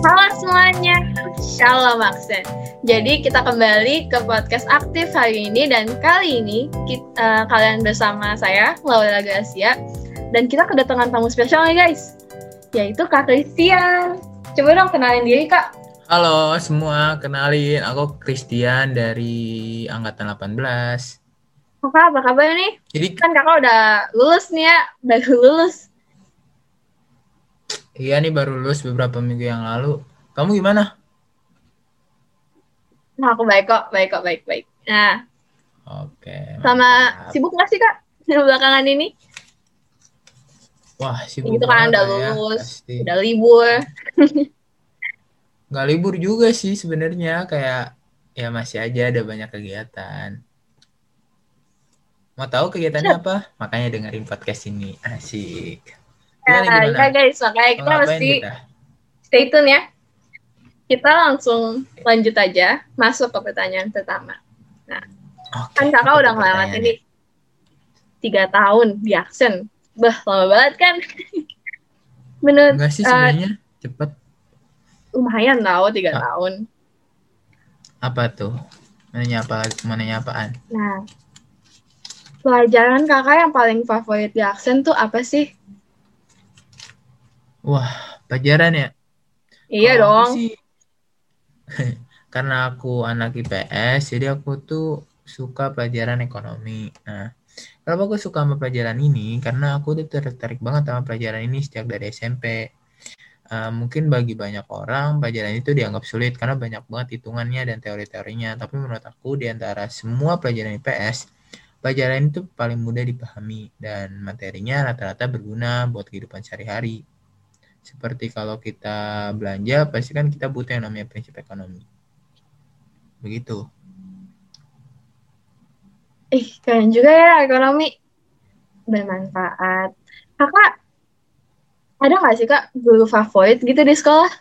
Halo semuanya, Shalom Aksen. Jadi kita kembali ke podcast aktif hari ini dan kali ini kita, kalian bersama saya Laura Gracia dan kita kedatangan tamu spesial nih guys, yaitu Kak Christian. Coba dong kenalin diri Kak. Halo semua, kenalin aku Christian dari angkatan 18. Kakak apa kabar nih? Jadi Kan kakak udah lulus nih ya, baru lulus. Iya nih baru lulus beberapa minggu yang lalu. Kamu gimana? Nah, aku baik kok, baik kok, baik, baik. Nah, Oke. sama mantap. sibuk nggak sih Kak belakangan ini? Wah, sibuk Itu kan udah ya, lulus, pasti. udah libur. Nggak libur juga sih sebenarnya kayak ya masih aja ada banyak kegiatan. Mau tahu kegiatannya apa? Makanya dengerin podcast ini. Asik. Gimana Nah, gimana? ya guys, makanya kita mesti kita? stay tune ya. Kita langsung lanjut aja masuk ke pertanyaan pertama. Oke, Kan kakak udah tuh ngelewat pertanyaannya? ini tiga tahun di Aksen. Bah, lama banget kan? Menurut Enggak sih eh, sebenarnya cepet. lumayan tau tiga Ah. tahun. Apa tuh? Mananya apa? Mananya apaan? Nah, pelajaran kakak yang paling favorit di Aksen tuh apa sih? Wah, pelajaran ya? Iya aku dong. sih, karena aku anak IPS, jadi aku tuh suka pelajaran ekonomi. Nah, kenapa aku suka sama pelajaran ini? Karena aku tuh tertarik banget sama pelajaran ini sejak dari SMP. Eh, mungkin bagi banyak orang pelajaran itu dianggap sulit karena banyak banget hitungannya dan teori-teorinya. Tapi menurut aku di antara semua pelajaran IPS, pelajaran itu paling mudah dipahami dan materinya rata-rata berguna buat kehidupan sehari-hari. Seperti kalau kita belanja, pasti kan kita butuh yang namanya prinsip ekonomi. Begitu. Ih, keren juga ya ekonomi. Bermanfaat. Kakak, ada nggak sih kak guru favorit gitu di sekolah?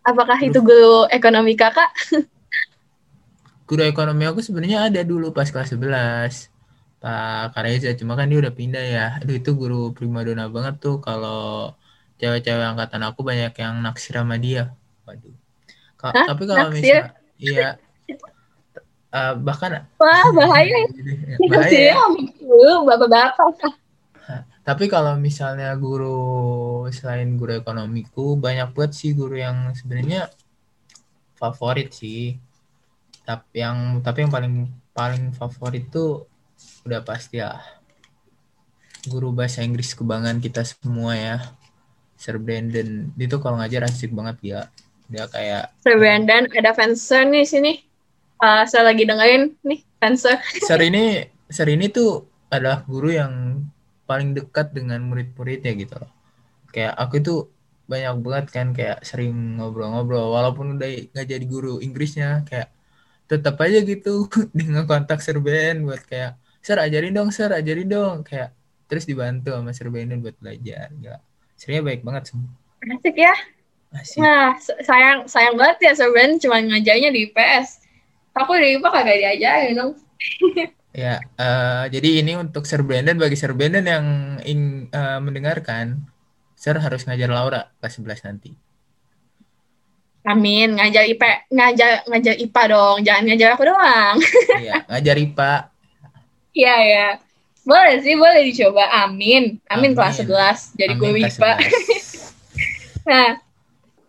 Apakah itu guru ekonomi kakak? Guru ekonomi aku sebenarnya ada dulu pas kelas 11. Pak Kareza, cuma kan dia udah pindah ya. Aduh, itu guru primadona banget tuh kalau cewek-cewek angkatan aku banyak yang naksir sama dia. Waduh. Ka- Hah? tapi kalau misalnya iya eh, bahkan Wah, bahaya. bahaya ya. Bapak-bapak. Tapi kalau misalnya guru selain guru ekonomiku banyak banget sih guru yang sebenarnya favorit sih. Tapi yang tapi yang paling paling favorit tuh udah pasti lah guru bahasa Inggris kebanggaan kita semua ya. Sir Brandon itu kalau ngajar asik banget ya. Dia kayak Sir Brandon, ada Fencer nih sini. Uh, saya lagi dengerin nih, Fencer. Sir ini Sir ini tuh adalah guru yang paling dekat dengan murid-muridnya gitu loh. Kayak aku itu banyak banget kan kayak sering ngobrol-ngobrol walaupun udah nggak jadi guru Inggrisnya kayak tetap aja gitu dengan kontak Sir Ben buat kayak Sir ajarin dong Sir ajarin dong kayak terus dibantu sama Sir Ben buat belajar gila. Sirnya baik banget semua. Asik ya. Asik. Nah, sayang sayang banget ya Brandon cuma ngajarnya di IPS. Aku di IPA kagak diajarin dong. Ya, eh, jadi ini untuk Sir Brandon bagi Sir Brandon yang ing- eh, mendengarkan, Sir harus ngajar Laura kelas 11 nanti. Amin, ngajar IP, ngajar ngajar IPA dong, jangan ngajar aku doang. Iya, ngajar IPA. Iya ya. Boleh sih, boleh dicoba. Amin. Amin, Amin. kelas 11 jadi Amin, guru kelas IPA. 11. Nah,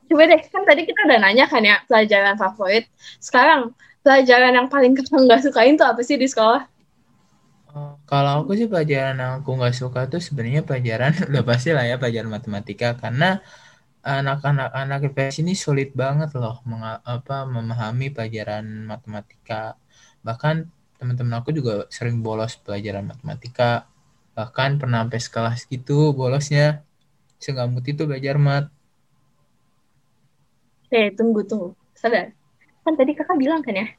coba deh, kan tadi kita udah nanya kan ya pelajaran favorit. Sekarang pelajaran yang paling kakak nggak sukain tuh apa sih di sekolah? Oh, Kalau aku sih pelajaran yang aku nggak suka tuh sebenarnya pelajaran udah pasti lah ya pelajaran matematika karena anak-anak anak IPS ini sulit banget loh menga- apa memahami pelajaran matematika. Bahkan teman-teman aku juga sering bolos pelajaran matematika. Bahkan pernah sampai sekelas gitu bolosnya. Sengamut itu belajar mat. Eh, tunggu, tunggu. Sadar. Kan tadi kakak bilang kan ya,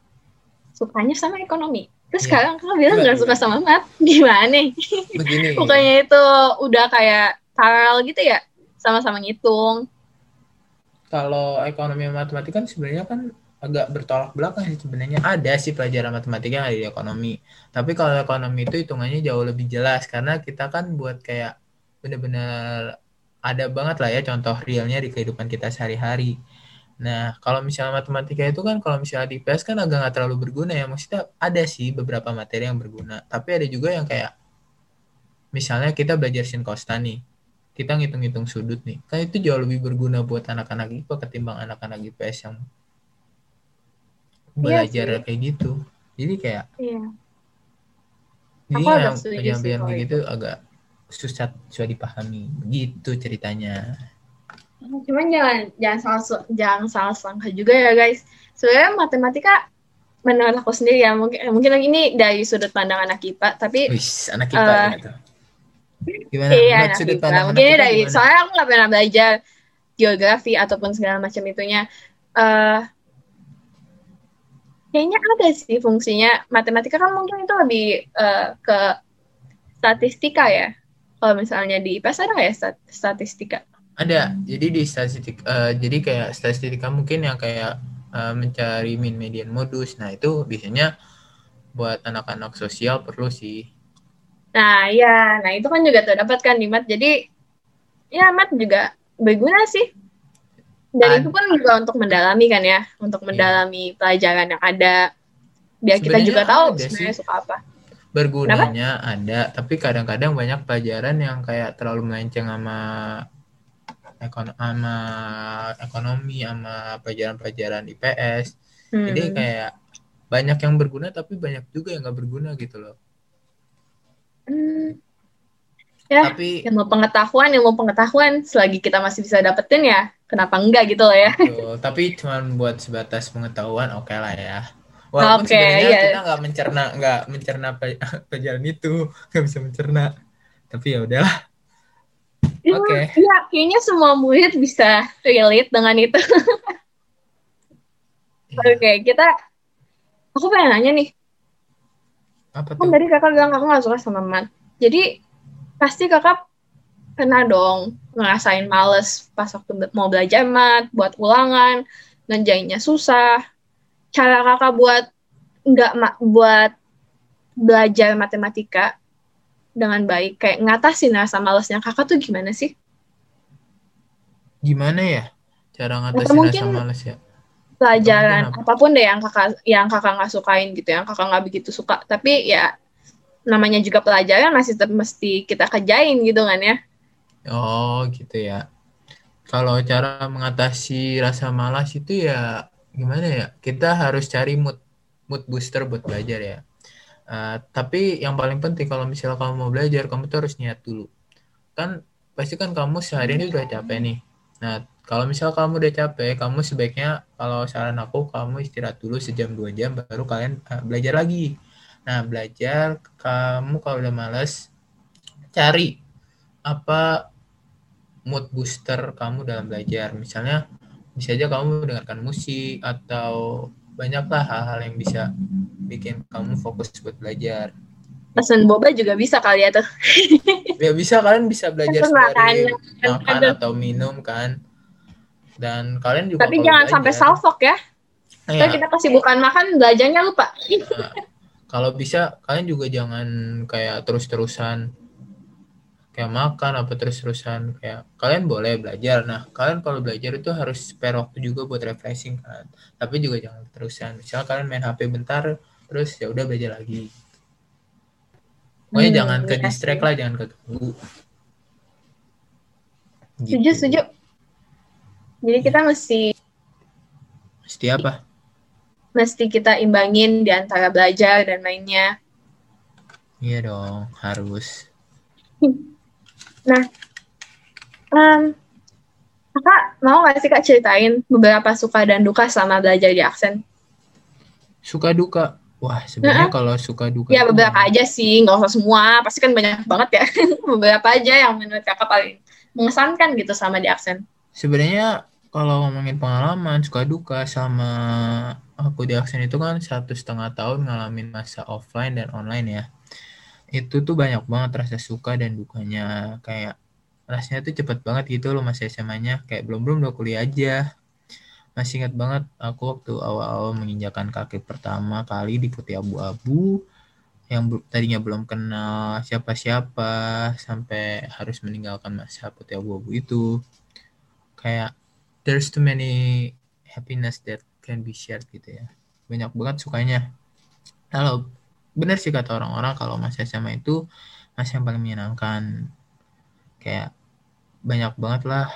sukanya sama ekonomi. Terus Iya. sekarang kakak bilang nggak suka sama mat. Gimana? Begini. Bukannya itu udah kayak paralel gitu ya? Sama-sama ngitung. Kalau ekonomi matematika kan sebenarnya kan agak bertolak belakang sih sebenarnya. Ada sih pelajaran matematika yang ada di ekonomi. Tapi kalau ekonomi itu hitungannya jauh lebih jelas karena kita kan buat kayak bener-bener ada banget lah ya contoh realnya di kehidupan kita sehari-hari. Nah, kalau misalnya matematika itu kan kalau misalnya di IPS kan agak nggak terlalu berguna ya. Maksudnya ada sih beberapa materi yang berguna, tapi ada juga yang kayak misalnya kita belajar sin kostan nih. Kita ngitung-ngitung sudut nih. Kan itu jauh lebih berguna buat anak-anak IPA ketimbang anak-anak IPS yang belajar sih. kayak gitu. Jadi kayak Iya. jadi Aku yang penyampaian kayak itu. gitu agak susah susah dipahami. Begitu ceritanya. Cuman jangan jangan salah jangan salah sangka juga ya guys. Sebenarnya matematika menurut aku sendiri ya mungkin mungkin ini dari sudut pandang anak IPA tapi Wis, anak IPA Eh, gitu. Gimana? iya anak sudut IPA. pandang Mungkin anak dari gimana? soalnya aku nggak pernah belajar geografi ataupun segala macam itunya. eh kayaknya ada sih fungsinya. Matematika kan mungkin itu lebih eh, ke statistika ya. Kalau misalnya di IPS ada nggak ya stat- statistika? Ada. Jadi di statistik eh, jadi kayak statistika mungkin yang kayak eh, mencari mean median modus. Nah, itu biasanya buat anak-anak sosial perlu sih. Nah, ya, nah itu kan juga terdapat kan di mat. Jadi, ya mat juga berguna sih. Dan Ad- itu pun juga untuk mendalami kan ya, untuk Iya. mendalami pelajaran yang ada. Biar kita juga tahu sebenarnya suka apa. Bergunanya ada, tapi kadang-kadang banyak pelajaran yang kayak terlalu melenceng sama ekon sama ekonomi sama pelajaran-pelajaran IPS. Jadi Hmm. kayak banyak yang berguna tapi banyak juga yang nggak berguna gitu loh. Hmm. Ya, Tapi ilmu pengetahuan, ilmu pengetahuan selagi kita masih bisa dapetin ya, kenapa enggak gitu loh ya. Betul, tapi cuman buat sebatas pengetahuan oke lah ya. Walaupun Oke, sebenarnya iya. kita nggak mencerna nggak mencerna pe- pelajaran itu nggak bisa mencerna. Tapi ya udahlah. Ya, Oke. Iya, kayaknya semua murid bisa relate dengan itu. Oke, kita aku pengen nanya nih, Apa kan tuh? tadi kakak bilang kakak nggak suka sama mat. Jadi pasti kakak pernah dong ngerasain males pas waktu mau belajar mat, buat ulangan, ngerjainnya susah. Cara kakak buat nggak ma- buat belajar matematika dengan baik, kayak ngatasin rasa malesnya kakak tuh gimana sih? Gimana ya cara ngatasin mungkin- rasa males ya? Pelajaran apa pun deh yang kakak yang kakak nggak sukain gitu, yang kakak nggak begitu suka. Tapi ya namanya juga pelajaran masih tetap mesti kita kerjain gitu kan ya. Oh gitu ya. Kalau cara mengatasi rasa malas itu ya gimana ya? Kita harus cari mood mood booster buat belajar ya. Eh, tapi yang paling penting kalau misalnya kamu mau belajar, kamu tuh harus niat dulu. Kan pasti kan kamu sehari ini udah capek nih. Nah, kalau misalnya kamu udah capek, kamu sebaiknya kalau saran aku kamu istirahat dulu sejam dua jam baru kalian eh, belajar lagi. Nah, belajar kamu kalau udah males cari apa mood booster kamu dalam belajar. Misalnya bisa aja kamu mendengarkan musik atau banyaklah hal-hal yang bisa bikin kamu fokus buat belajar. Pesen boba juga bisa kali ya tuh. Ya bisa kalian bisa belajar makanan, makan aduh. atau minum kan. Dan kalian juga Tapi jangan belajar, sampai salfok ya. Nah, ya, kita kasih bukan makan, belajarnya lupa. Nah, kalau bisa kalian juga jangan kayak terus-terusan kayak makan apa terus-terusan kayak kalian boleh belajar. Nah, kalian kalau belajar itu harus spare waktu juga buat refreshing kan. Tapi juga jangan terusan. Misalnya kalian main HP bentar terus ya udah belajar lagi. Pokoknya Hmm, jangan ke iya distract lah, jangan keganggu. Setuju, Gitu. setuju. Jadi kita mesti Mesti apa? mesti kita imbangin di antara belajar dan mainnya. Iya dong, harus. Nah, em, kakak mau nggak sih kak ceritain beberapa suka dan duka selama belajar di aksen? Suka duka. Wah, sebenarnya kalau suka duka Ya beberapa aja sih, nggak usah semua. Pasti kan banyak banget ya. beberapa aja yang menurut kakak paling mengesankan gitu sama di aksen. Sebenarnya kalau ngomongin pengalaman suka duka sama aku di aksen itu kan satu setengah tahun ngalamin masa offline dan online ya. Itu tuh banyak banget rasa suka dan dukanya. Kayak rasanya tuh cepet banget gitu loh masa SMA-nya. Kayak belum-belum udah kuliah aja. Masih ingat banget aku waktu awal-awal menginjakan kaki pertama kali di putih abu-abu. yang tadinya belum kenal siapa-siapa sampai harus meninggalkan masa putih abu-abu itu kayak there's too many happiness that can be shared gitu ya banyak banget sukanya kalau benar sih kata orang-orang kalau masa SMA itu masa yang paling menyenangkan kayak banyak banget lah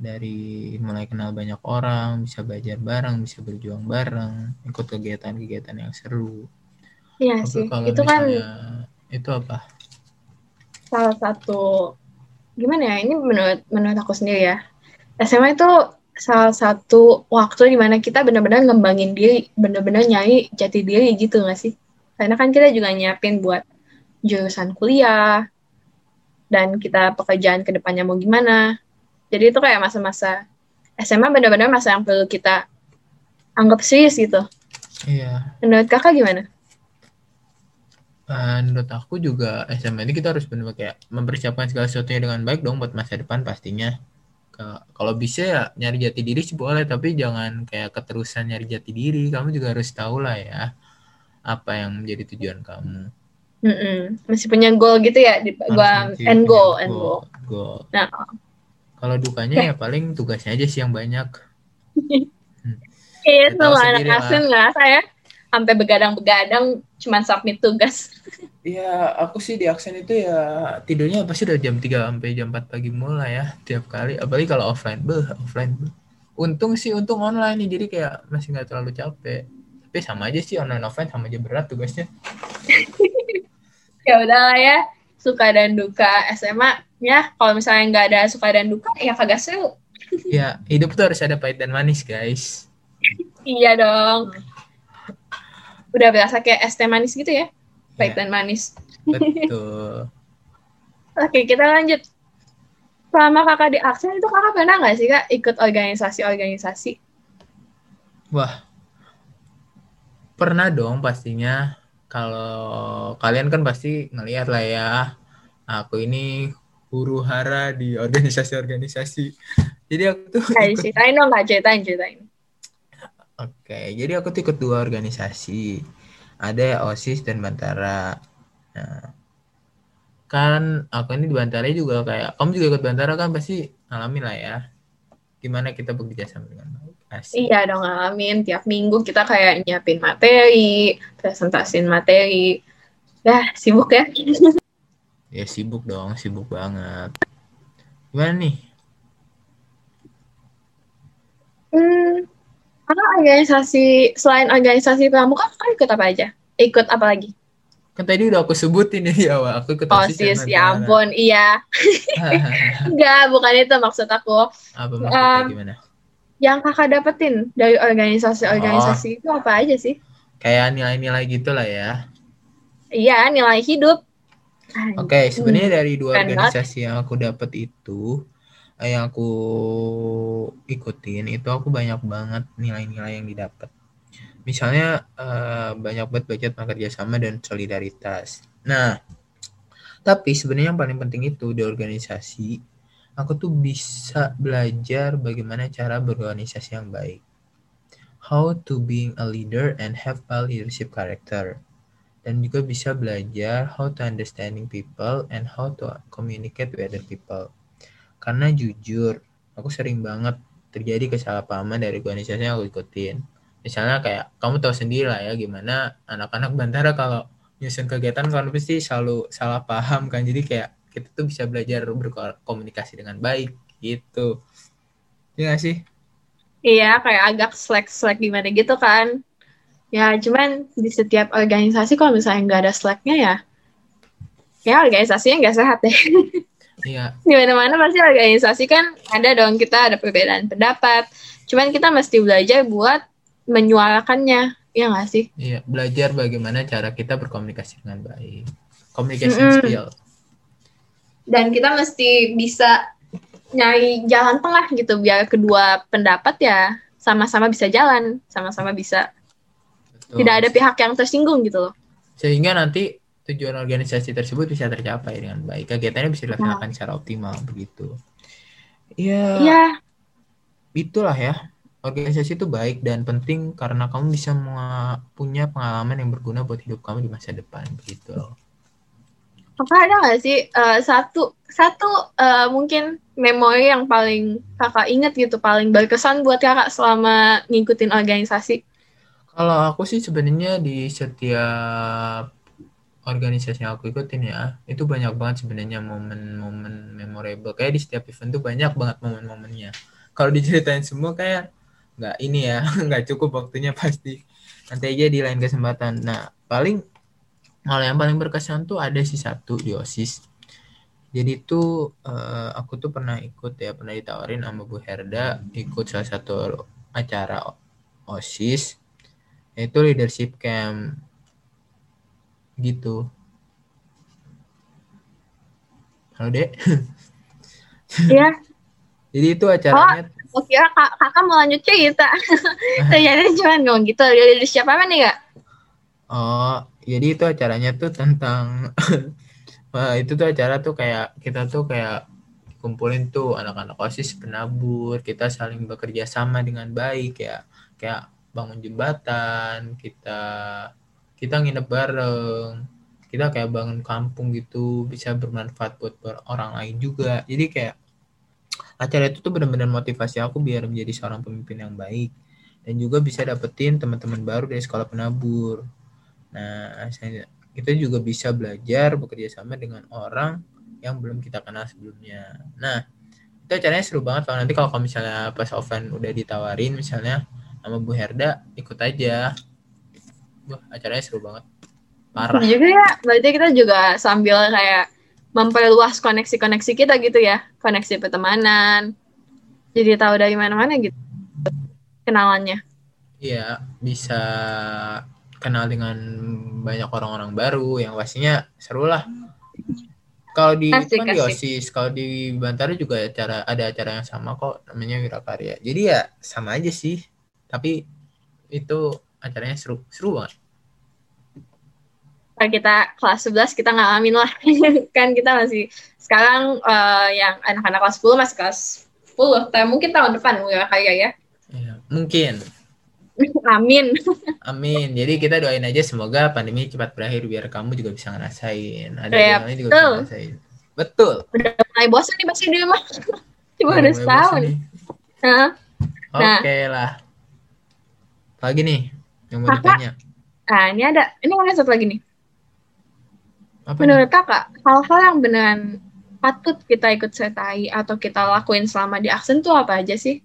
dari mulai kenal banyak orang bisa belajar bareng bisa berjuang bareng ikut kegiatan-kegiatan yang seru Iya sih. kalau Itu kan misalnya itu apa salah satu gimana ya? Ini menurut menurut aku sendiri ya. SMA itu salah satu waktu di mana kita benar-benar ngembangin diri, benar-benar nyari jati diri gitu nggak sih? Karena kan kita juga nyiapin buat jurusan kuliah dan kita pekerjaan ke depannya mau gimana. Jadi itu kayak masa-masa SMA benar-benar masa yang perlu kita anggap serius gitu. iya Menurut kakak gimana? Eh, menurut aku juga SMA ini kita harus benar kayak mempersiapkan segala sesuatunya dengan baik dong buat masa depan pastinya kalau bisa ya nyari jati diri sih boleh tapi jangan kayak keterusan nyari jati diri kamu juga harus tahu lah ya apa yang menjadi tujuan kamu Mm-mm. Masih punya goal gitu ya, di, gua end goal, end goal. goal. Nah, kalau dukanya ya paling tugasnya aja sih yang banyak Iya, Ya, tahu semua anak sendiri lah. saya sampai begadang-begadang cuman submit tugas. Iya, aku sih di aksen itu ya tidurnya pasti udah jam 3 sampai jam 4 pagi mulai ya tiap kali. Apalagi kalau offline, beh, offline. Beh. Untung sih untung online nih jadi kayak masih nggak terlalu capek. Tapi sama aja sih online offline sama aja berat tugasnya. ya udahlah ya, suka dan duka SMA ya. Kalau misalnya nggak ada suka dan duka, ya kagak seru. Ya, hidup tuh harus ada pahit dan manis, guys. Iya dong. Udah berasa kayak es teh manis gitu ya, pahit Iya, dan manis. betul. Oke, kita lanjut. Selama kakak di aksen itu kakak pernah nggak sih kak ikut organisasi-organisasi? Wah, pernah dong pastinya. Kalau kalian kan pasti ngelihat lah ya, aku ini huru hara di organisasi-organisasi. Jadi aku tuh Kayak ikut ceritain dong kak, ceritain, ceritain. Oke, jadi aku tuh ikut dua organisasi. Ada OSIS dan Bantara. Nah, kan aku ini di Bantara juga kayak, kamu juga ikut Bantara kan pasti alami lah ya. Gimana kita bekerja sama dengan. Asik. Iya dong ngalamin tiap minggu kita kayak nyiapin materi, presentasiin materi. Dah sibuk ya. Ya sibuk dong, sibuk banget. Gimana nih? Hmm, kakak organisasi selain organisasi pramuka kakak ikut apa aja? Ikut apa lagi? Kan tadi udah aku sebutin ya di awal. Aku ikut OSIS OSIS, ya ampun, iya. Enggak, bukan itu maksud aku. Apa maksudnya Um, gimana? Yang kakak dapetin dari organisasi-organisasi itu apa aja sih? Kayak nilai-nilai gitu lah ya. Iya, nilai hidup. Oke, sebenarnya dari dua organisasi yang aku dapat itu, eh, yang aku ikutin itu aku banyak banget nilai-nilai yang didapat. Misalnya eh, banyak banget belajar tentang kerjasama dan solidaritas. Nah, tapi sebenarnya yang paling penting itu di organisasi, aku tuh bisa belajar bagaimana cara berorganisasi yang baik. How to being a leader and have a leadership character dan juga bisa belajar how to understanding people and how to communicate with other people. Karena jujur, aku sering banget terjadi kesalahpahaman dari organisasi yang aku ikutin. Misalnya kayak kamu tahu sendiri lah ya gimana anak-anak Bantara kalau nyusun kegiatan kan pasti selalu salah paham kan. Jadi kayak kita tuh bisa belajar berkomunikasi dengan baik gitu. Iya gak sih? Iya, kayak agak slack-slack gimana gitu kan. Ya, cuman di setiap organisasi kalau misalnya nggak ada slacknya ya, ya organisasinya nggak sehat deh. Iya, Di mana-mana pasti organisasi kan ada dong kita ada perbedaan pendapat. Cuman kita mesti belajar buat menyuarakannya, ya nggak sih? iya. Belajar bagaimana cara kita berkomunikasi dengan baik. Communication Mm-mm. skill. Dan kita mesti bisa nyari jalan tengah gitu biar kedua pendapat ya sama-sama bisa jalan, sama-sama bisa. Betul. tidak ada pihak yang tersinggung gitu loh. sehingga nanti tujuan organisasi tersebut bisa tercapai dengan baik. Kegiatannya bisa dilaksanakan secara optimal begitu. Ya. Iya, itulah ya. Organisasi itu baik dan penting karena kamu bisa punya pengalaman yang berguna buat hidup kamu di masa depan begitu loh. Kakak ada nggak sih uh, satu satu uh, mungkin memori yang paling kakak ingat gitu paling berkesan buat kakak selama ngikutin organisasi? Kalau aku sih sebenarnya di setiap organisasi yang aku ikutin ya itu banyak banget sebenarnya momen-momen memorable. Kayak di setiap event tuh banyak banget momen-momennya. Kalau diceritain semua kayak nggak ini ya nggak cukup waktunya pasti. Nanti aja di lain kesempatan. Nah paling hal yang paling berkesan tuh ada sih satu di osis jadi tuh uh, aku tuh pernah ikut ya pernah ditawarin sama Bu Herda ikut salah satu acara osis. Itu leadership camp gitu. Halo dek. Iya. Jadi itu acaranya oh, oh kira kak, kakak mau lanjut cerita. Ternyata cuma ngomong gitu siapa apa nih kak? Oh jadi itu acaranya tuh tentang Wah, itu tuh acara tuh kayak kita tuh kayak kumpulin tuh anak-anak osis penabur kita saling bekerja sama dengan baik ya. Kayak bangun jembatan kita kita nginep bareng. Kita kayak bangun kampung gitu bisa bermanfaat buat orang lain juga. Jadi kayak acara itu tuh benar-benar motivasi aku biar menjadi seorang pemimpin yang baik. Dan juga bisa dapetin teman-teman baru dari sekolah penabur nah kita juga bisa belajar bekerja sama dengan orang yang belum kita kenal sebelumnya nah itu acaranya seru banget kalau nanti kalau misalnya pas Oven udah ditawarin misalnya sama Bu Herda ikut aja Wah, acaranya seru banget. Parah. Juga ya, berarti kita juga sambil kayak memperluas koneksi-koneksi kita gitu ya. Koneksi pertemanan. Jadi tahu dari mana-mana gitu kenalannya. Iya, bisa kenal dengan banyak orang-orang baru yang pastinya seru lah. Kalau di asik, kan di OSIS, kalau di Bantara juga acara ada acara yang sama kok namanya Wirakarya. Jadi ya sama aja sih. Tapi itu acaranya seru seru banget kalau kita kelas 11 kita ngalamin lah kan kita masih sekarang uh, yang anak-anak kelas 10 masih kelas 10 tapi mungkin tahun depan ya kayak ya iya, mungkin amin. Amin. Jadi kita doain aja semoga pandemi cepat berakhir biar kamu juga bisa ngerasain. Ada ya, yang juga bisa ngerasain. Betul. Udah mulai bosan nih masih di rumah. Cuma udah setahun. nah. oke okay lah. Lagi nih yang mau kakak, ditanya. Nah, ini ada, ini ada satu lagi nih. Apa Menurut nih? kakak, hal-hal yang beneran patut kita ikut sertai atau kita lakuin selama di aksen tuh apa aja sih?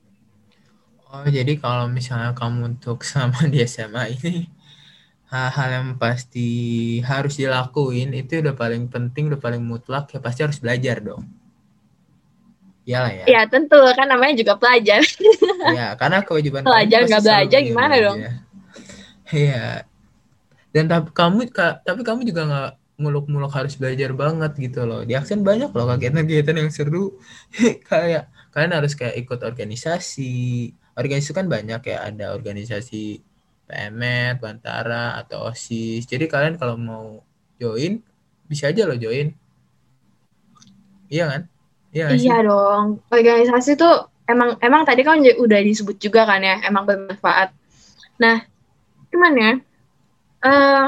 Oh, jadi kalau misalnya kamu untuk selama di SMA ini, hal-hal yang pasti harus dilakuin itu udah paling penting, udah paling mutlak, ya pasti harus belajar dong. Iyalah ya. Ya tentu kan namanya juga pelajar. ya karena kewajiban pelajar nggak belajar gimana dong? Iya. Dan tapi kamu tapi kamu juga nggak muluk-muluk harus belajar banget gitu loh. Di aksen banyak loh kegiatan-kegiatan yang seru. kayak kalian harus kayak ikut organisasi. Organisasi kan banyak ya, ada organisasi PMET, Bantara atau OSIS. Jadi kalian kalau mau join bisa aja loh join. Iya kan? Iya, iya dong. Organisasi tuh emang emang tadi kan udah disebut juga kan ya, emang bermanfaat. Nah, cuman ya uh,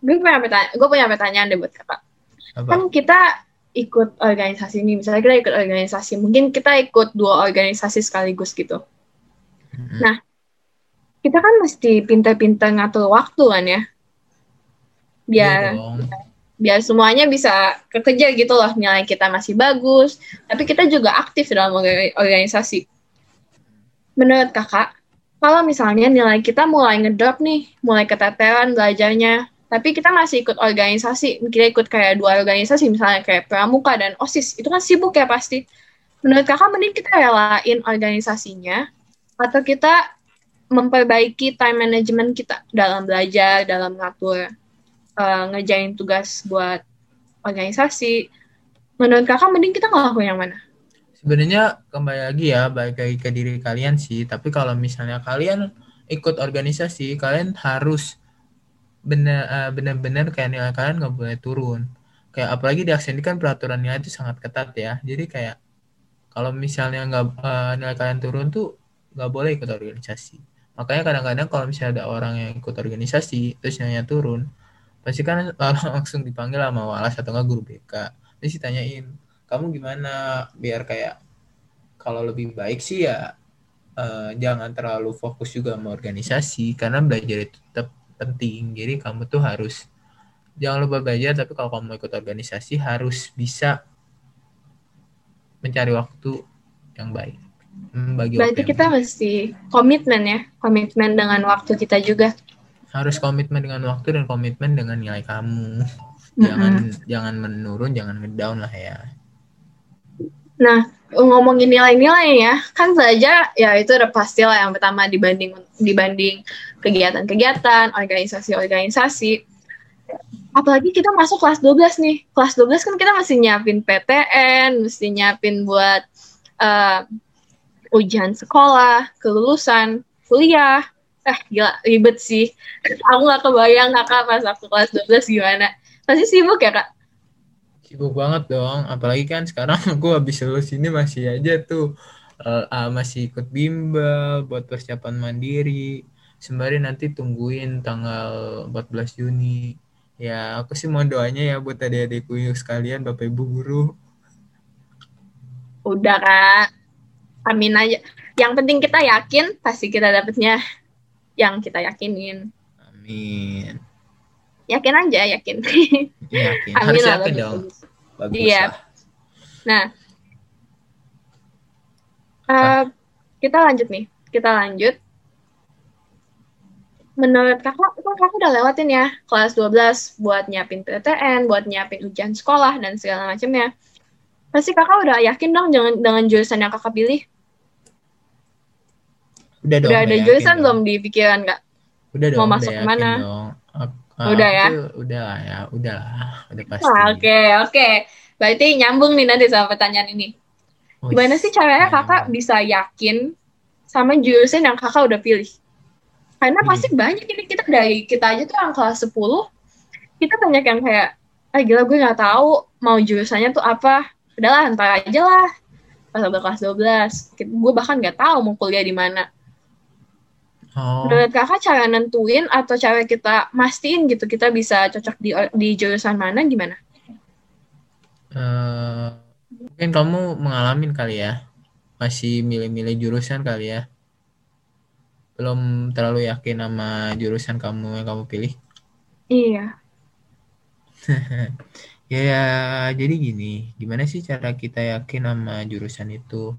gue punya pertanyaan gue punya pertanyaan deh buat kakak Apa? kan kita ikut organisasi ini misalnya kita ikut organisasi mungkin kita ikut dua organisasi sekaligus gitu hmm. nah kita kan mesti pintar-pintar ngatur waktu kan ya. Biar ya biar semuanya bisa kerja gitu loh. Nilai kita masih bagus. Tapi kita juga aktif dalam organisasi. Menurut kakak kalau misalnya nilai kita mulai ngedrop nih, mulai keteteran belajarnya, tapi kita masih ikut organisasi, kita ikut kayak dua organisasi, misalnya kayak Pramuka dan OSIS, itu kan sibuk ya pasti. Menurut kakak mending kita relain organisasinya, atau kita memperbaiki time management kita dalam belajar, dalam ngatur, uh, ngerjain tugas buat organisasi. Menurut kakak mending kita ngelakuin yang mana? sebenarnya kembali lagi ya baik lagi ke diri kalian sih tapi kalau misalnya kalian ikut organisasi kalian harus benar benar-benar kayak nilai kalian nggak boleh turun kayak apalagi di aksen kan peraturan itu sangat ketat ya jadi kayak kalau misalnya nggak uh, nilai kalian turun tuh nggak boleh ikut organisasi. Makanya kadang-kadang kalau misalnya ada orang yang ikut organisasi terus nanya turun pasti kan langsung dipanggil sama walas atau nggak guru BK terus ditanyain kamu gimana? Biar kayak kalau lebih baik sih ya uh, jangan terlalu fokus juga sama organisasi karena belajar itu tetap penting. Jadi kamu tuh harus jangan lupa belajar tapi kalau kamu ikut organisasi harus bisa mencari waktu yang baik bagi Berarti kita mesti komitmen ya, komitmen dengan waktu kita juga. Harus komitmen dengan waktu dan komitmen dengan nilai kamu. Jangan mm-hmm. jangan menurun, jangan ngedown lah ya. Nah, ngomongin nilai-nilai ya, kan saja ya itu udah pasti lah yang pertama dibanding dibanding kegiatan-kegiatan, organisasi-organisasi. Apalagi kita masuk kelas 12 nih. Kelas 12 kan kita masih nyiapin PTN, mesti nyiapin buat uh, ujian sekolah, kelulusan, kuliah. Eh, gila, ribet sih. Aku gak kebayang kakak pas aku kelas 12 gimana. Pasti sibuk ya, Kak? Sibuk banget dong. Apalagi kan sekarang aku habis lulus ini masih aja tuh. Uh, uh, masih ikut bimbel buat persiapan mandiri. Sembari nanti tungguin tanggal 14 Juni. Ya, aku sih mau doanya ya buat adik-adikku sekalian, Bapak Ibu guru. Udah, Kak amin aja. Yang penting kita yakin pasti kita dapetnya yang kita yakinin. Amin. Yakin aja yakin. Yakin amin harus yakin bagus, dong. Bagus iya. lah. nah. Uh, kita lanjut nih. Kita lanjut. Menurut kakak, kan kakak udah lewatin ya kelas 12 buat nyiapin PTN, buat nyiapin ujian sekolah dan segala macamnya. Pasti kakak udah yakin dong dengan, dengan jurusan yang kakak pilih? Udah dong. Udah ada jurusan belum di pikiran kak? Udah dong. Mau masuk ke mana? Uh, udah ya? Udah lah ya, udah lah, udah pasti. Oke oke. Okay, okay. Berarti nyambung nih nanti sama pertanyaan ini. Oh, Gimana sih caranya kakak bisa yakin sama jurusan yang kakak udah pilih? Karena pasti hmm. banyak ini kita dari kita aja tuh yang kelas 10 kita banyak yang kayak ah gila gue nggak tahu mau jurusannya tuh apa udahlah ntar aja lah pas udah kelas 12 gue bahkan nggak tahu mau kuliah di mana Oh. Menurut kakak cara nentuin atau cara kita mastiin gitu kita bisa cocok di di jurusan mana gimana? Uh, mungkin kamu mengalami kali ya, masih milih-milih jurusan kali ya. Belum terlalu yakin sama jurusan kamu yang kamu pilih? Iya. ya, ya, jadi gini, gimana sih cara kita yakin sama jurusan itu?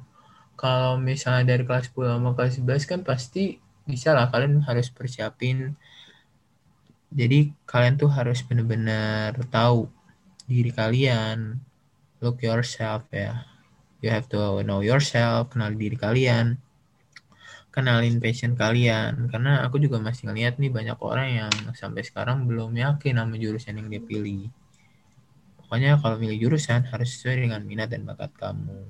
Kalau misalnya dari kelas 10 sama kelas 11 kan pasti bisa lah kalian harus persiapin. Jadi kalian tuh harus bener-bener tahu diri kalian. Look yourself ya. You have to know yourself kenal diri kalian. Kenalin passion kalian. Karena aku juga masih ngeliat nih banyak orang yang sampai sekarang belum yakin sama jurusan yang dia pilih. Pokoknya kalau milih jurusan harus sesuai dengan minat dan bakat kamu.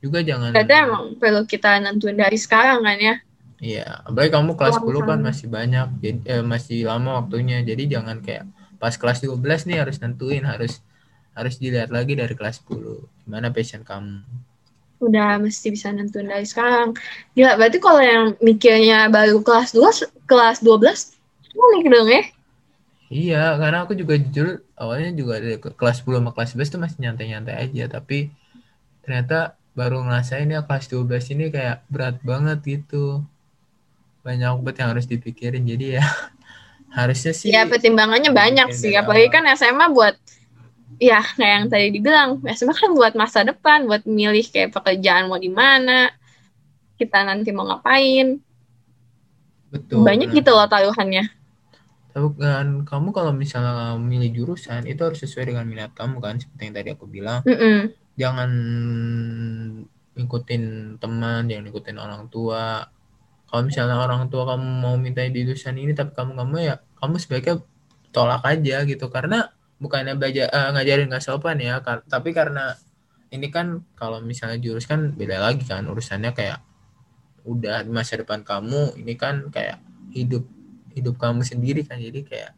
Juga jangan Berarti emang perlu kita nentuin dari sekarang kan ya Iya, apalagi kamu kelas 10 kan masih banyak, jadi eh, masih lama waktunya. Jadi jangan kayak pas kelas 12 nih harus nentuin, harus harus dilihat lagi dari kelas 10. Gimana passion kamu? Udah mesti bisa nentuin dari sekarang. Gila, berarti kalau yang mikirnya baru kelas 2, kelas 12, unik dong ya? Iya, karena aku juga jujur awalnya juga dari kelas 10 sama kelas 11 tuh masih nyantai-nyantai aja, tapi ternyata baru ngerasain ya kelas 12 ini kayak berat banget gitu banyak banget yang harus dipikirin jadi ya harusnya sih ya pertimbangannya banyak sih apalagi kan SMA buat ya kayak yang tadi dibilang SMA kan buat masa depan buat milih kayak pekerjaan mau di mana kita nanti mau ngapain. Betul banyak gitu loh taruhannya. Tapi kan kamu kalau misalnya milih jurusan itu harus sesuai dengan minat kamu kan seperti yang tadi aku bilang. Mm -mm. jangan ikutin teman jangan ikutin orang tua kalau misalnya orang tua kamu mau minta di jurusan ini tapi kamu nggak mau ya kamu sebaiknya tolak aja gitu karena bukannya belajar uh, ngajarin nggak sopan ya kar tapi karena ini kan kalau misalnya jurus kan beda lagi kan urusannya kayak udah di masa depan kamu ini kan kayak hidup hidup kamu sendiri kan jadi kayak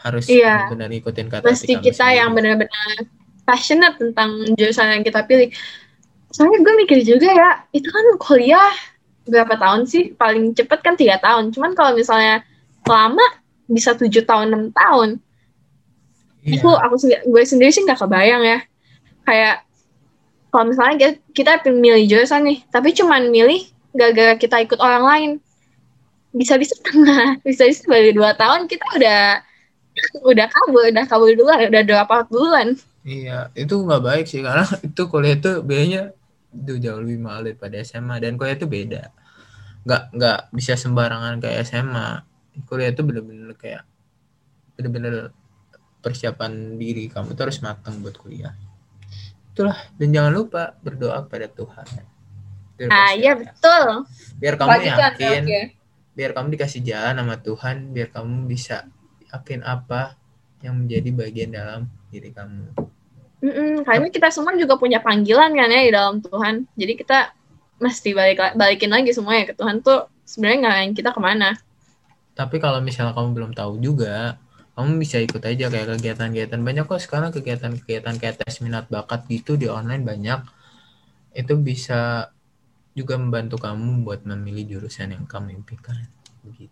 harus iya. benar-benar ikutin kata mesti kita sendiri. yang benar-benar passionate tentang jurusan yang kita pilih soalnya gue mikir juga ya itu kan kuliah berapa tahun sih? Paling cepet kan tiga tahun. Cuman kalau misalnya lama bisa tujuh tahun enam tahun. Iya. Itu aku gue sendiri sih nggak kebayang ya. Kayak kalau misalnya kita, kita milih jurusan nih, tapi cuman milih gara-gara kita ikut orang lain. Bisa-bisa tengah, bisa-bisa baru dua tahun kita udah udah kabur, udah kabur duluan, udah berapa duluan. Iya, itu nggak baik sih karena itu kuliah itu biayanya itu jauh lebih mahal daripada SMA dan kuliah itu beda. Nggak nggak bisa sembarangan kayak SMA. Kuliah itu bener-bener kayak bener-bener persiapan diri kamu itu harus matang buat kuliah. Itulah dan jangan lupa berdoa kepada Tuhan. Biar pasti iya betul. Biar kamu Lanjutkan, yakin, oke. biar kamu dikasih jalan sama Tuhan, biar kamu bisa yakin apa yang menjadi bagian dalam diri kamu. Mm-mm, karena kita semua juga punya panggilan kan ya di dalam Tuhan. Jadi kita mesti balik balikin lagi semuanya ke Tuhan tuh sebenarnya ngarahin kita ke mana. Tapi kalau misalnya kamu belum tahu juga, kamu bisa ikut aja kayak kegiatan-kegiatan banyak kok sekarang kegiatan-kegiatan kayak tes minat bakat gitu di online banyak. Itu bisa juga membantu kamu buat memilih jurusan yang kamu impikan.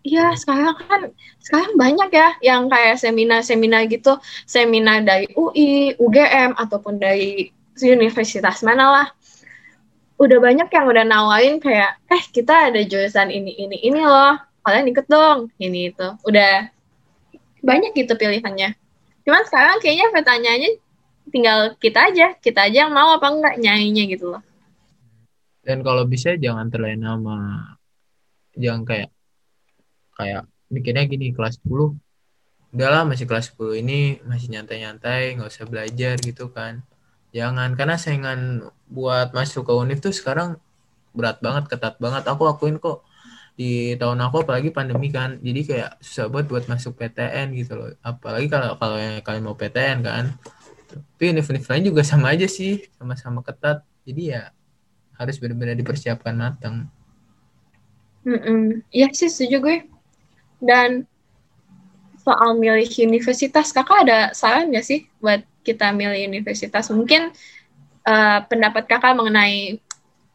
Iya sekarang kan sekarang banyak ya yang kayak seminar-seminar gitu, seminar dari UI, UGM ataupun dari universitas mana lah. Udah banyak yang udah nawarin kayak, eh kita ada jurusan ini ini ini loh, kalian ikut dong, ini itu. Udah banyak gitu pilihannya. Cuman sekarang kayaknya pertanyaannya tinggal kita aja, kita aja yang mau apa enggak nyainya gitu loh. Dan kalau bisa jangan terlena sama jangan kayak kayak mikirnya gini kelas 10 udahlah masih kelas 10 ini masih nyantai-nyantai nggak usah belajar gitu kan. Jangan karena saingan buat masuk ke univ tuh sekarang berat banget ketat banget. Aku akuin kok di tahun aku apalagi pandemi kan. Jadi kayak susah banget buat masuk PTN gitu loh. Apalagi kalau kalau yang kalian mau PTN kan. Tapi univ-univ lain juga sama aja sih sama-sama ketat. Jadi ya harus benar-benar dipersiapkan matang. Mm-mm. Iya sih setuju gue. Dan soal milih universitas, kakak ada saran nggak sih buat kita milih universitas? Mungkin eh, pendapat kakak mengenai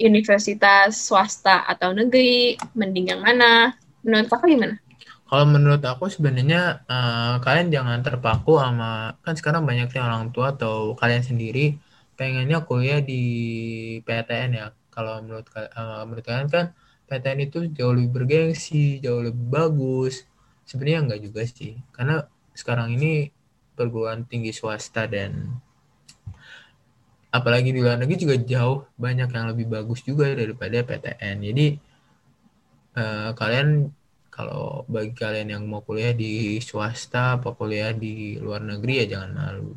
universitas swasta atau negeri, mending yang mana? Menurut kakak gimana? Kalau menurut aku sebenarnya eh, kalian jangan terpaku sama kan sekarang banyaknya orang tua atau kalian sendiri pengennya kuliah di PTN ya. Kalau menurut eh, menurut kalian kan PTN itu jauh lebih bergengsi, jauh lebih bagus. Sebenarnya enggak juga sih. Karena sekarang ini perguruan tinggi swasta dan apalagi di luar negeri juga jauh banyak yang lebih bagus juga daripada PTN. Jadi eh, kalian kalau bagi kalian yang mau kuliah di swasta apa kuliah di luar negeri ya jangan malu.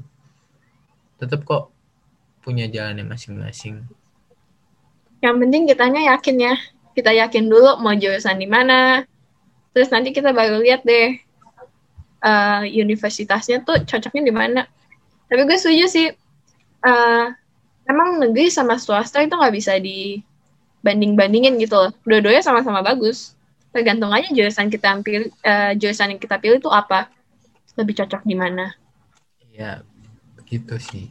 Tetap kok punya jalannya masing-masing. Yang penting kitanya yakin ya. Kita yakin dulu mau jurusan di mana. Terus nanti kita baru lihat deh eh, universitasnya tuh cocoknya di mana. Tapi gue setuju sih. eh, emang negeri sama swasta itu nggak bisa dibanding-bandingin gitu loh. Dua-duanya sama-sama bagus. Tergantung aja jurusan kita pilih, eh, jurusan yang kita pilih itu apa. Lebih cocok di mana. Ya begitu sih.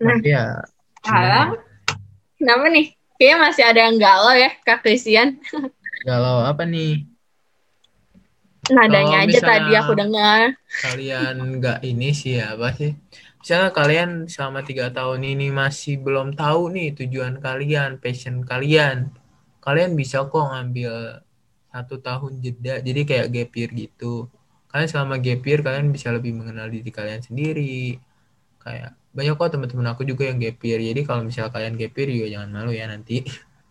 Nah, Tapi ya kenapa nih? Kayaknya masih ada yang galau ya, Kak Christian. kalau apa nih? Nadanya aja tadi aku dengar. kalian nggak ini sih ya apa sih? Misalnya kalian selama tiga tahun ini masih belum tahu nih tujuan kalian passion kalian. Kalian bisa kok ngambil satu tahun jeda jadi kayak gap year gitu. Kalian selama gap year kalian bisa lebih mengenal diri kalian sendiri. Kayak banyak kok teman-teman aku juga yang gap year jadi kalau misalnya kalian gap year juga jangan malu ya nanti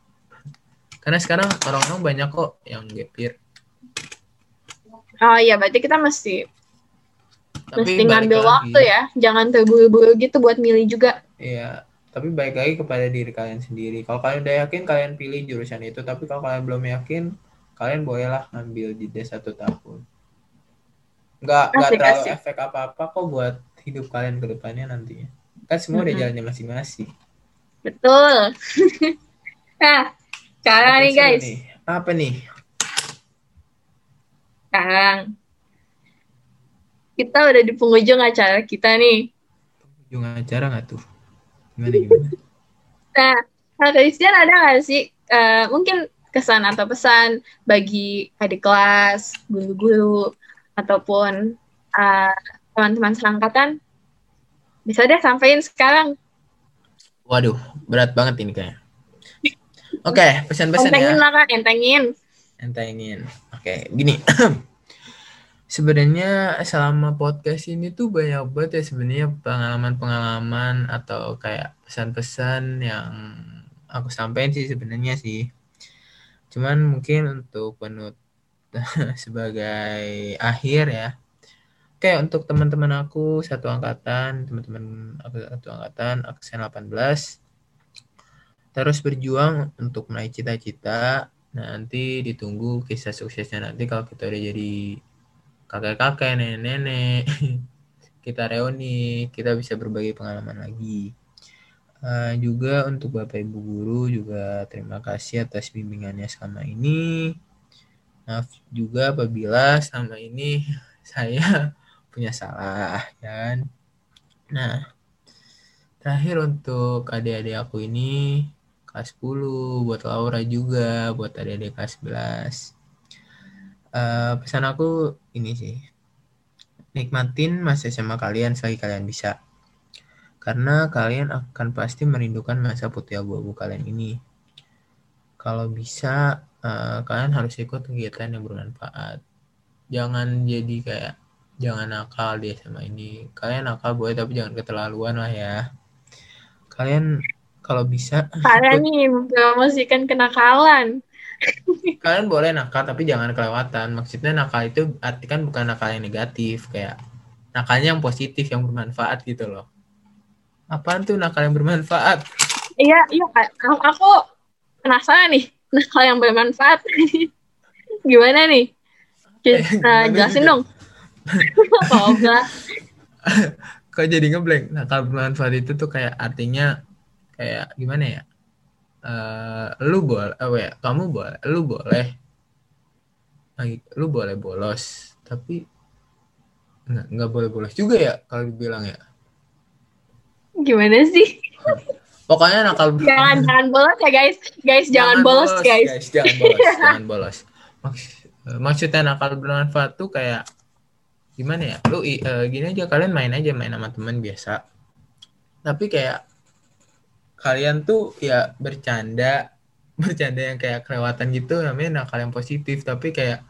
karena sekarang orang-orang banyak kok yang gap year Oh iya, berarti kita mesti tapi mesti ngambil lagi- waktu ya. Jangan terburu-buru gitu buat milih juga. Iya, tapi baik lagi kepada diri kalian sendiri. Kalau kalian udah yakin, kalian pilih jurusan itu. Tapi kalau kalian belum yakin, kalian bolehlah ngambil jeda satu tahun. Nggak, nggak terlalu asik. efek apa-apa kok buat hidup kalian ke depannya nantinya. Kan semua udah Mhm. jalannya masing-masing. Betul. nah, sekarang nih guys. nih? Apa nih? Sekarang. Kita udah di penghujung acara kita nih. Ujung acara nggak tuh? Gimana gimana? Nah, Kak Christian ada nggak sih uh, mungkin kesan atau pesan bagi adik kelas, guru-guru, ataupun uh, teman-teman serangkatan? Bisa deh sampaikan sekarang. Waduh, berat banget ini kayaknya. Oke, okay, pesan-pesan ya. Entengin lah kan, entengin. Entengin. Oke, okay, gini. sebenarnya selama podcast ini tuh banyak banget ya sebenarnya pengalaman-pengalaman atau kayak pesan-pesan yang aku sampaikan sih sebenarnya sih. Cuman mungkin untuk penut sebagai akhir ya. Oke, untuk teman-teman aku satu angkatan, teman-teman aku satu angkatan, aksen 18 terus berjuang untuk meraih cita-cita. Nanti ditunggu kisah suksesnya nanti kalau kita udah jadi kakek-kakek, nenek-nenek. kita reuni, kita bisa berbagi pengalaman lagi. Uh, juga untuk Bapak Ibu guru juga terima kasih atas bimbingannya selama ini. Maaf juga apabila selama ini saya punya salah, kan. Nah, terakhir untuk adik-adik aku ini kelas 10, buat Laura juga, buat adik-adik kelas 11. Uh, eh, pesan aku ini sih, nikmatin masa SMA kalian selagi kalian bisa karena kalian akan pasti merindukan masa putih abu-abu kalian ini. Kalau bisa, uh, kalian harus ikut kegiatan yang bermanfaat. Jangan jadi kayak, jangan nakal di SMA ini. Kalian nakal boleh, tapi jangan keterlaluan lah ya. Kalian kalau bisa... Kalian nih mempromosikan kenakalan. kalian boleh nakal, tapi jangan kelewatan. Maksudnya nakal itu arti kan bukan nakal yang negatif. Kayak nakalnya yang positif, yang bermanfaat gitu loh Apaan tuh nakal yang bermanfaat? Iya, iya Aku penasaran nih, nakal yang bermanfaat. Gimana nih? Kita eh, jelasin dong. Kok jadi ngeblank? Nakal bermanfaat itu tuh kayak artinya kayak gimana ya? Uh, lu boleh, oh ya, kamu boleh, lu boleh, lu boleh bolos, tapi nggak nggak boleh bolos juga ya kalau dibilang ya Gimana sih? Pokoknya nakal Jangan jangan bolos ya guys. Guys jangan, jangan bolos, bolos guys. guys. Jangan bolos, jangan bolos. Maks maksudnya nakal bermanfaat tuh kayak gimana ya? Lu uh, gini aja kalian main aja main sama teman biasa. Tapi kayak kalian tuh ya bercanda bercanda yang kayak kelewatan gitu namanya nakal yang positif. Tapi kayak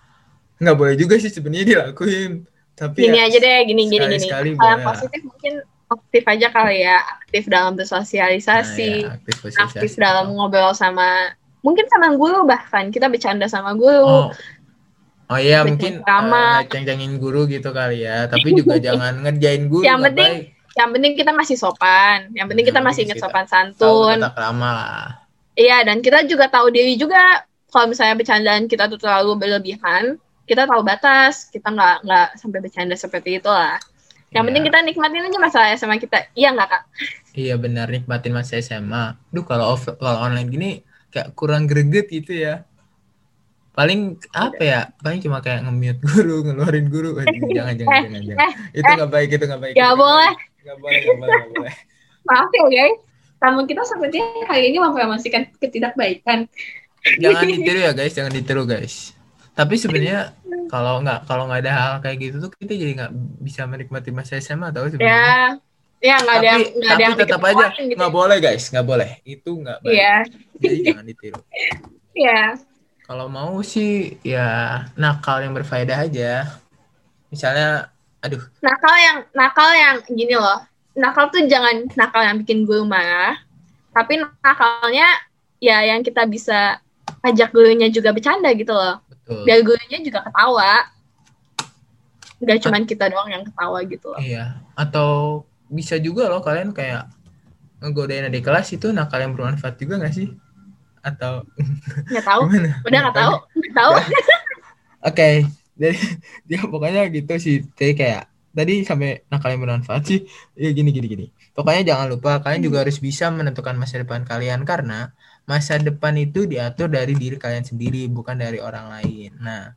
nggak boleh juga sih sebenarnya dilakuin. Tapi gini ya, aja deh gini gini gini. hal positif mungkin aktif aja kali ya. Aktif dalam bersosialisasi. Nah, ya, aktif, aktif dalam ngobrol sama mungkin sama guru bahkan. Kita bercanda sama guru. Oh. Oh iya mungkin uh, ceng-cengin guru gitu kali ya, tapi juga jangan ngerjain guru. Yang penting, baik. yang penting kita masih sopan. Yang penting kita masih ingat sopan santun. Tahu krama lah. Iya dan kita juga tahu diri juga kalau misalnya bercandaan kita tuh terlalu berlebihan, kita tahu batas, kita nggak nggak sampai bercanda seperti itu lah. Yang ya. penting kita nikmatin aja masa SMA kita. Iya nggak kak? Iya benar nikmatin masa SMA. Duh kalau off kalau online gini kayak kurang greget gitu ya. Paling apa ya? Paling cuma kayak nge-mute guru, ngeluarin guru. Eh, jangan jangan eh, jangan jangan. Eh, itu nggak baik itu nggak baik. Gak boleh. Gak boleh gak boleh gak boleh. Maaf ya guys. Namun kita sepertinya hari ini mempromosikan ketidakbaikan. Jangan ditiru ya guys, jangan ditiru guys. Tapi sebenarnya kalau nggak kalau nggak ada hal kayak gitu tuh kita jadi nggak bisa menikmati masa SMA atau sebenarnya ya ya nggak ada nggak ada yang tetap aja gitu. nggak boleh guys nggak boleh itu nggak baik ya. jadi jangan ditiru ya kalau mau sih ya nakal yang berfaedah aja. Misalnya aduh. Nakal yang nakal yang gini loh. Nakal tuh jangan nakal yang bikin gue marah. Tapi nakalnya ya yang kita bisa ajak gurunya juga bercanda gitu loh. Betul. biar gurunya juga ketawa. Nggak cuma kita doang yang ketawa gitu loh. Iya. Atau bisa juga loh kalian kayak ngegodain adik kelas itu nakal yang bermanfaat juga gak sih atau nggak tahu. Udah nggak tahu. nggak tahu. Oke okay. jadi dia pokoknya gitu sih. Jadi kayak tadi sampai nakal yang bermanfaat sih. Ya gini gini gini. Pokoknya jangan lupa kalian juga harus bisa menentukan masa depan kalian. Karena masa depan itu diatur dari diri kalian sendiri bukan dari orang lain. Nah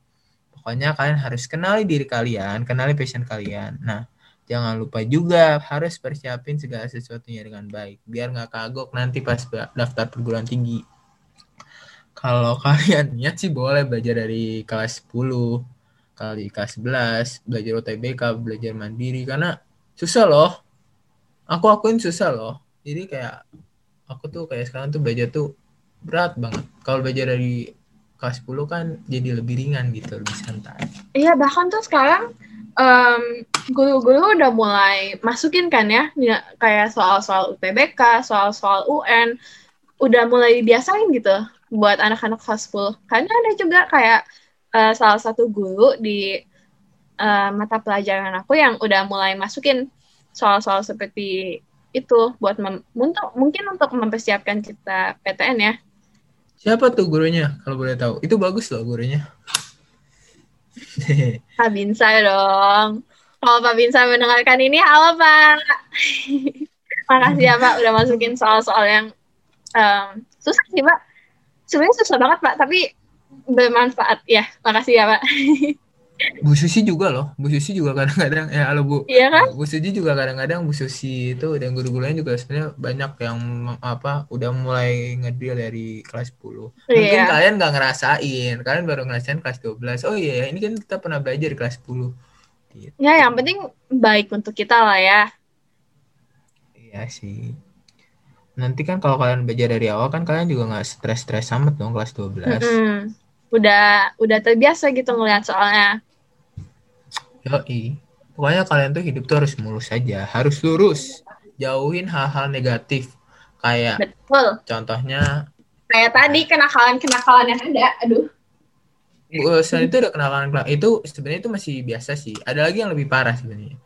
pokoknya kalian harus kenali diri kalian kenali passion kalian. Nah jangan lupa juga harus persiapin segala sesuatunya dengan baik. Biar nggak kagok nanti pas daftar perguruan tinggi Kalau kalian niat sih boleh belajar dari kelas 10, kali kelas 11, belajar UTBK, belajar mandiri karena susah loh. Aku akuin susah loh. Jadi kayak aku tuh kayak sekarang tuh belajar tuh berat banget. Kalau belajar dari kelas 10 kan jadi lebih ringan gitu, lebih santai. Iya, bahkan tuh sekarang um, guru-guru udah mulai masukin kan ya, kayak soal-soal UTBK, soal-soal UN, udah mulai biasain gitu buat anak-anak 10. Karena ada juga kayak uh, salah satu guru di uh, mata pelajaran aku yang udah mulai masukin soal-soal seperti itu buat untuk mungkin untuk mempersiapkan kita PTN ya. Siapa tuh gurunya kalau boleh tahu? Itu bagus loh gurunya. Pak Binsa dong. Kalau Pak Binsa mendengarkan ini, halo Pak. Makasih ya Pak udah masukin soal-soal yang um, susah sih Pak sebenarnya susah banget pak tapi bermanfaat ya makasih ya pak Bu Susi juga loh, Bu Susi juga kadang-kadang ya halo Bu. Iya kan? Bu Susi juga kadang-kadang Bu Susi itu dan guru-gurunya juga sebenarnya banyak yang apa udah mulai ngedil dari kelas 10. Mungkin iya. kalian nggak ngerasain, kalian baru ngerasain kelas 12. Oh iya, ini kan kita pernah belajar di kelas 10. Gitu. Ya, yang penting baik untuk kita lah ya. Iya sih nanti kan kalau kalian belajar dari awal kan kalian juga nggak stres-stres amat dong kelas 12. Mm -hmm. Udah udah terbiasa gitu ngeliat soalnya. Yoi. Pokoknya kalian tuh hidup tuh harus mulus saja, harus lurus. Jauhin hal-hal negatif. Kayak Betul. Contohnya kayak tadi kenakalan-kenakalan yang ada. Aduh. Selain itu udah kenakalan itu sebenarnya itu masih biasa sih. Ada lagi yang lebih parah sebenarnya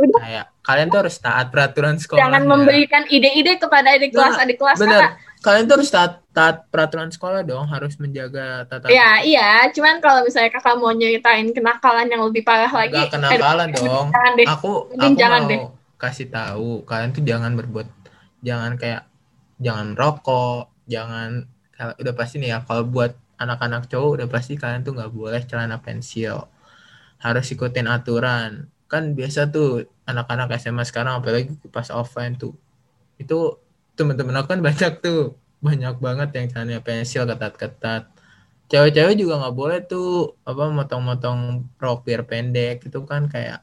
Udah. Kayak kalian tuh harus taat peraturan sekolah. Jangan memberikan ide-ide kepada adik kelas adik kelas. Bener. Kalian tuh harus taat, taat peraturan sekolah dong, harus menjaga tata. Ya, iya. Cuman kalau misalnya kakak mau nyeritain kenakalan yang lebih parah lagi. Gak kenakalan eh, dong. Jangan deh. Aku, aku jangan mau deh. kasih tahu kalian tuh jangan berbuat, jangan kayak, jangan rokok, jangan udah pasti nih ya kalau buat anak-anak cowok udah pasti kalian tuh nggak boleh celana pensil harus ikutin aturan kan biasa tuh anak-anak SMA sekarang apalagi pas offline tuh. Itu teman-teman aku kan banyak tuh. Banyak banget yang tanya pensil ketat-ketat. Cewek-cewek juga nggak boleh tuh apa motong-motong rok biar pendek itu kan kayak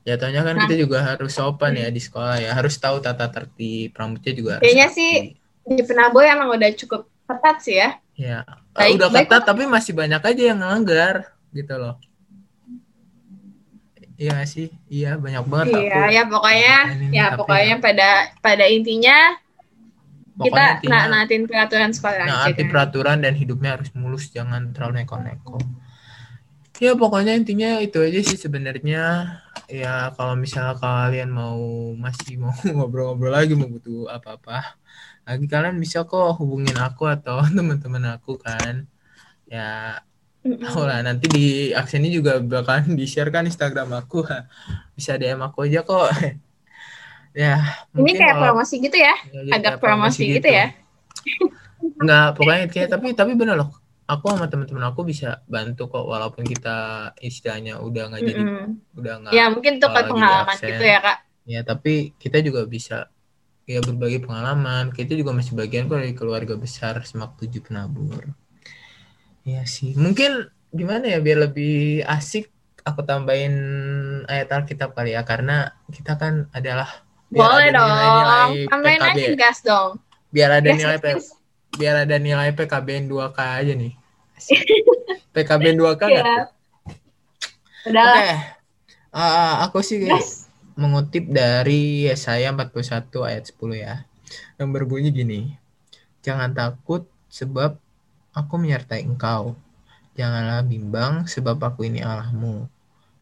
jatuhnya kan nah. kita juga harus sopan ya di sekolah ya. Harus tahu tata tertib rambutnya juga kayaknya sih di penaboy emang udah cukup ketat sih ya. Ya baik, udah ketat baik. tapi masih banyak aja yang ngelanggar gitu loh Iya sih, iya banyak banget. Iya, aku. ya pokoknya, ya pokoknya ya. pada pada intinya pokoknya kita intinya, naatin peraturan sekolah. Naati kan? peraturan dan hidupnya harus mulus, jangan terlalu neko-neko. Ya pokoknya intinya itu aja sih sebenarnya. Ya kalau misalnya kalian mau masih mau ngobrol-ngobrol lagi mau butuh apa-apa, lagi kalian bisa kok hubungin aku atau teman-teman aku kan. Ya Oh lah nanti di aksi ini juga bakalan di share kan Instagram aku. Bisa DM aku aja kok. Ya ini kayak kalau, promosi gitu ya, ya agak promosi, promosi gitu. gitu. ya? Nggak pokoknya kayak tapi tapi bener loh. Aku sama teman-teman aku bisa bantu kok walaupun kita istilahnya udah nggak jadi mm -hmm. udah nggak ya mungkin tuh kan pengalaman gitu ya kak. Ya tapi kita juga bisa ya berbagi pengalaman. Kita juga masih bagian kok dari keluarga besar semak tujuh penabur Iya sih. Mungkin gimana ya biar lebih asik aku tambahin ayat Alkitab kali ya karena kita kan adalah boleh dong. Nilai, -nilai tambahin aja gas dong. Biar ada gas, nilai gas. biar ada nilai PKBN 2K aja nih. PKBN 2K yeah. Iya. Udah. Okay. Uh, aku sih yes. mengutip dari Yesaya 41 ayat 10 ya. Yang berbunyi gini. Jangan takut sebab Aku menyertai engkau. Janganlah bimbang, sebab aku ini Allahmu.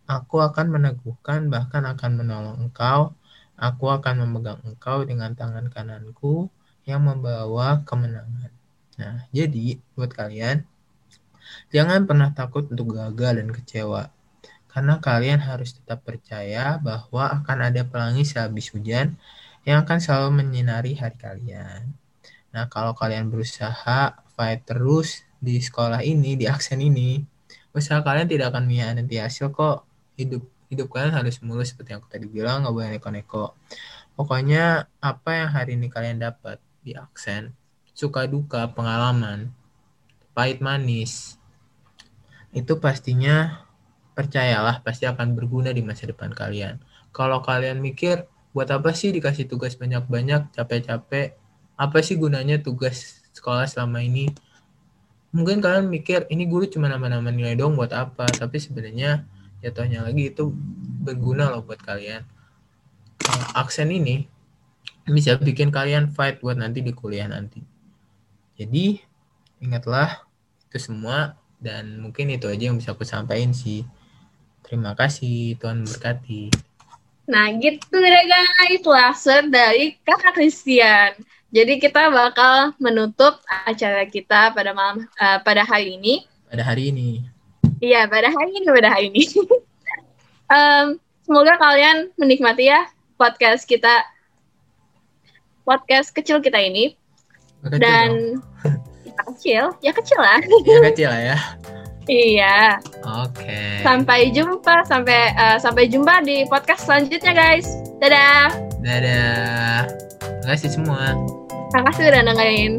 Aku akan meneguhkan, bahkan akan menolong engkau. Aku akan memegang engkau dengan tangan kananku yang membawa kemenangan. Nah, jadi buat kalian, jangan pernah takut untuk gagal dan kecewa. Karena kalian harus tetap percaya bahwa akan ada pelangi sehabis hujan yang akan selalu menyinari hari kalian. Nah, kalau kalian berusaha fight terus di sekolah ini, di aksen ini, usaha kalian tidak akan mengkhianati hasil kok. Hidup hidup kalian harus mulus seperti yang aku tadi bilang, nggak boleh neko-neko. Pokoknya apa yang hari ini kalian dapat di aksen, suka duka, pengalaman, pahit manis. Itu pastinya percayalah pasti akan berguna di masa depan kalian. Kalau kalian mikir, buat apa sih dikasih tugas banyak-banyak, capek-capek? Apa sih gunanya tugas sekolah selama ini? Mungkin kalian mikir, ini guru cuma nama-nama nilai dong buat apa? Tapi sebenarnya jatuhnya lagi itu berguna loh buat kalian. Aksen ini bisa bikin kalian fight buat nanti di kuliah nanti. Jadi, ingatlah itu semua dan mungkin itu aja yang bisa aku sampaikan sih. Terima kasih, Tuhan berkati. Nah gitu deh guys, laser dari kakak Christian. Jadi kita bakal menutup acara kita pada malam uh, pada hari ini. Pada hari ini. Iya, pada hari ini, pada hari ini. um, semoga kalian menikmati ya podcast kita, podcast kecil kita ini. Kecil Dan ya kecil, ya kecil lah. Ya kecil lah ya. Iya. Oke. Sampai jumpa, sampai uh, sampai jumpa di podcast selanjutnya guys. Dadah. Dadah. Terima kasih semua. Terima kasih udah dengerin.